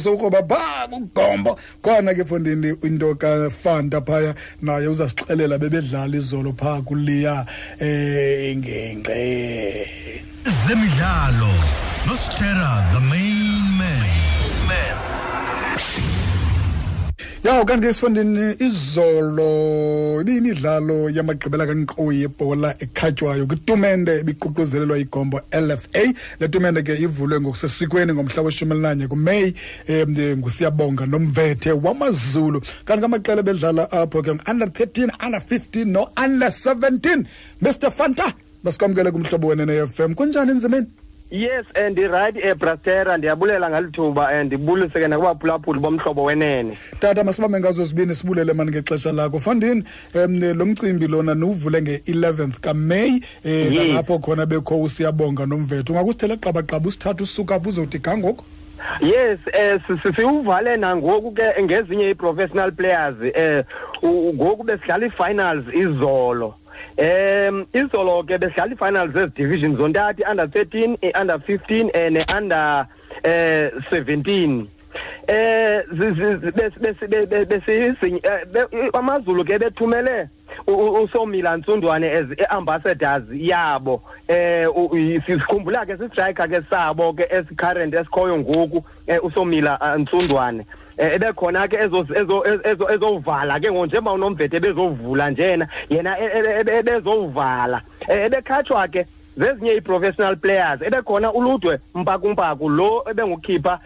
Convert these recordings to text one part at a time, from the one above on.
sokroba ba ugombo khona ke fondini into kafanta phaya naye uzasixelela bebedlala izolo phaa kuliya eh ingengqe zemidlalo nostera the main ya kanti ke sifundini izolo ibiyimidlalo yamagqibela kankqoyi yebhola ekhatywayo? Kwitumente ebiququzelelwa igombo LFA le tumente ke ivulwe ngokusesikweni ngomhla weshumi elinanye kumeyi um ngusiyabonga nomvethe wamazulu. Kanti kamaqela bedlala apho ke under 13 under 15 no-under 17 mr fanta basikwamkele kumhlobo wenene FM kunjani nzimeni yes um ndirayithi ebrastera ndiyabulela ngalithuba um ndibulise ke nakubaphulaphuli bomhlobo wenene. Tata masibambe ngazo zibini sibulele mani ngexesha lakho. Fandini um lo mcimbi lona niwuvule nge-11th kameyi um Yes. nalapho khona bekho usiyabonga nomvetho. Ungakusithela qabaqaba usithatha usuka apho uzawuthi gangoko yes um siwuvale nangoku ke ngezinye ii-professional players um ngoku besidlala ii-finals izolo. Um izolo ke besidlala i-finals zezi-division zontathu i-under 13 i-under 15 eh, ne-under eh 17 eh amazulu ke bethumele usomila ntsundwane as ambassadors yabo. Eh sikhumbula ke sistrike ke sabo ke esicurrent esikhoyo ngoku eh, usomila eh, ntsundwane. Ebekhona ke ezo ezo ezo ezovala ke njengoba unomvethe bezovula njena yena e- e- e- ebezovala Eh, ebekhatshwa ke zezinye ii-professional players ebekhona uludwe mpakumpaku lo ebengukhipha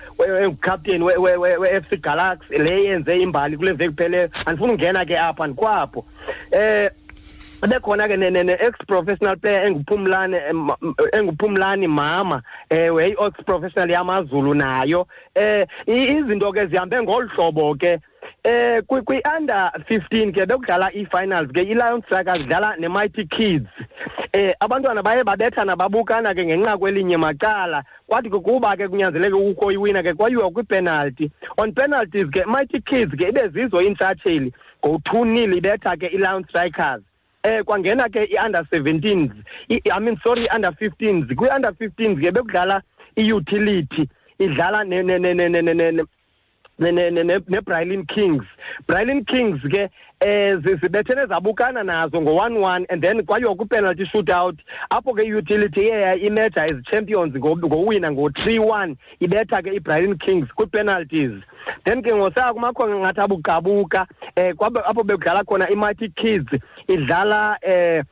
engukapteni we-f c galaxy le yenze imbali kule veki pheleyo andifuna ungena ke apha ndikwapho eh bekhona ke ne-ex professional player enguphumlane enguphumlani mama ewe i-ex professional yamazulu nayo. Eh izinto ke zihambe ngolu hlobo ke. Eh kwi- kwi-under 15 ke bekudlala ii-finals ke i-lion strikers dlala ne-mighty kids. Eh abantwana baye babethana babukana ke ngenxa kwelinye macala. Kwathi kuba ke kunyanzeleke ukho iwina ke kwayiwa kwipenalty. On penalties ke mighty kids ke ibe zizo intshatsheli. Ngo-two nil ibetha ke i-lion strikers eh kwangena ke i-under 17s i I mean sorry i-under 15s kwi-under 15s ke bekudlala i-utility idlala nebrylin kings. Brylin kings ke um zibethene zabukana nazo ngo-one one and then kwayiwa kwi-penalty shootout. Apho ke i-utility iyeya imeja as champions ngowina ngo-three one ibetha ke ibrylin kings kwii-penalties. Then ke ngosaka kumakhonga ngathi abuqabuka um eh, apho bedlala khona i-mighty kids idlala um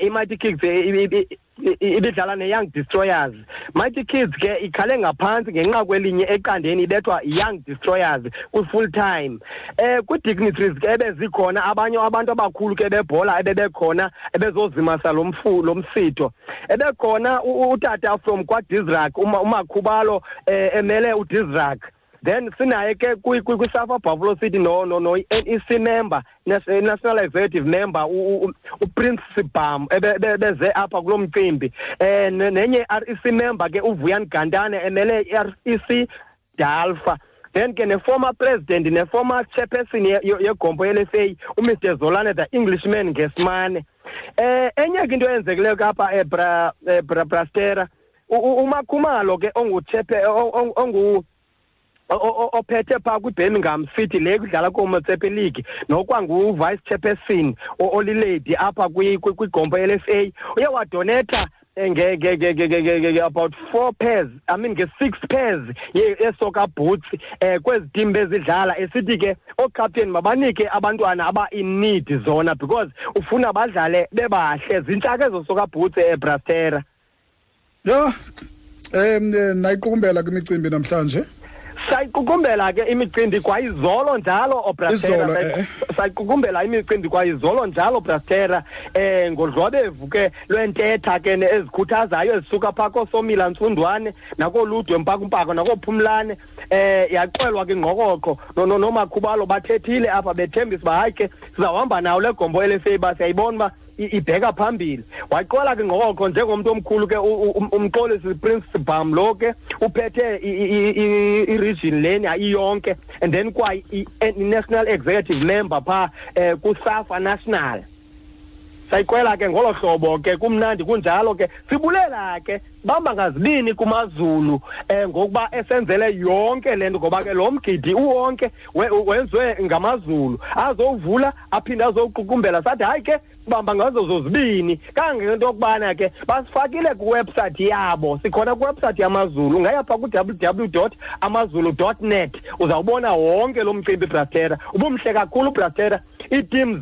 i-mighty kings ibidlala ne-Young Destroyers. Mighty Kids ke ikhale ngaphantsi ngenxa kwelinye eqandeni ibethwa Young Destroyers kwi-full time. Eh kwi-dignitaries ke ebezikhona abanye abantu abakhulu ke bebhola ebebekhona ebezozimasa lo mfu lo msitho. Ebekhona u- u- utata from kwaDizrak uma umakhubalo eh, emele uDizrak then sinaye ke kwi- kwi- kwisafa buffalo city no no no i-nec member nas- eh, national executive member u- u- uprince sibham ebe- ebe- beze apha kulo mcimbi. Um nenye i-rec member ke uvuyan gantane emele i-rec dalfa. Then ke ne-former president ne-former chairperson ye- ye- yegompo ye-lfa umr zolane the englishman ngesimane. Eh enye ke into eyenzekileyo kapha ebra ebra brastera U- u- umakhumalo ke onguchepe ongu o- o- ophethe phaa kwibirmingham city le kudlala koomatsepe league nokwangu-vice chairperson o- olilady apha kwi- kwi- kwigompo l-fa uye wadonetha eh, nge- nge- nge- nge- nge- nge- nge- about four pairs i mean nge-six pairs ye- yesoka boots um kwezi tim bezidlala. Esithi ke oocaptain mabanike abantwana aba-in need zona because ufuna badlale bebahle. Zintshaka ezo soka boots ebrastera ya um nayiqukumbela kwimicimbi namhlanje. Sayiqukumbela ke imicimbi kwayizolo njalo obrastera eh, eh. sayiqukumbela imicimbi kwayizolo njalo brastera um ngodlwabevu ke lwentetha ke ezikhuthazayo ezisuka phaa koosomila ntsundwane nakooludwe mpakumpako nakoophumlane um yaxelwa ke no- nomakhubalo bathethile apha bethembisa uba hayi ke sizawuhamba nawo le gombo elefa uba siyayibona uba ibheka phambili. Waqola ke ngokho njengomuntu omkhulu ke umqolisi Prince Bam lo ke uphethe i region leni ayiyonke and then kwa national executive member pha eh, kusafa national. Sayiqwela ke ngolo hlobo ke kumnandi kunjalo ke sibulela ke bamba ngazibini kumazulu eh ngokuba esenzele yonke lento ngoba ke lo mgidi uwonke we- wenziwe ngamazulu. Azowuvula aphinde azowuqukumbela sathi hayi ke bamba ngazo zozibini. Kangento yokubana ke basifakile kuwebsite yabo. Sikhona kuwebsite yamazulu. Ungaya phaa ku-www amazulu net. Uzawubona wonke lo mcimbi brastera ubumhle kakhulu brastera ii-teams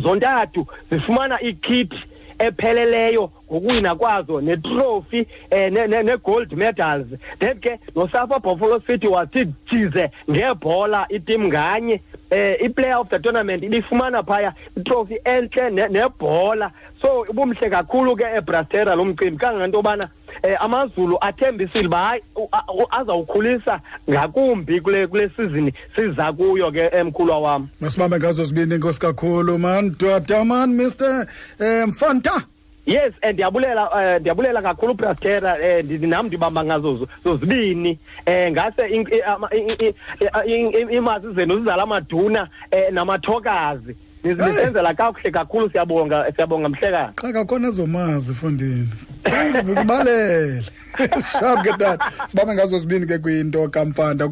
zontathu zifumana ikit epheleleyo ngokuwina kwazo netrophy ne- ne- ne-gold medals. Then ke nosafa buffalo city wathi jize ngebhola itim nganye eh i-player of the tournament ibifumana phaya itrophy entle ne- nebhola. So ubumhle kakhulu ke ebrastera lo mcimbi. Kangento yobana eh amazulu athembisile uba hayi u- a- u- azawukhulisa ngakumbi kule kule sizini siza kuyo ke emkhulwa wam masibambe ngazo zibini inkosi kakhulu man dwada man mr um mfanta yes eh, ndiyabulela eh, ndiyabulela kakhulu brastera eh, ndi- nam ndibamba ngazo zo- zozibini eh ngase in- i- ama- i- i- i- i- iimasi zenu zizala amaduna eh, namathokazi Hey. nisenzela kakuhle kakhulu siyabonga siyabonga mhlekazi xa kakhona ezomazi efundini. Xa ndivuka ubalele sharp ke tata sibambe ngazo zibini ke kwinto kamfanta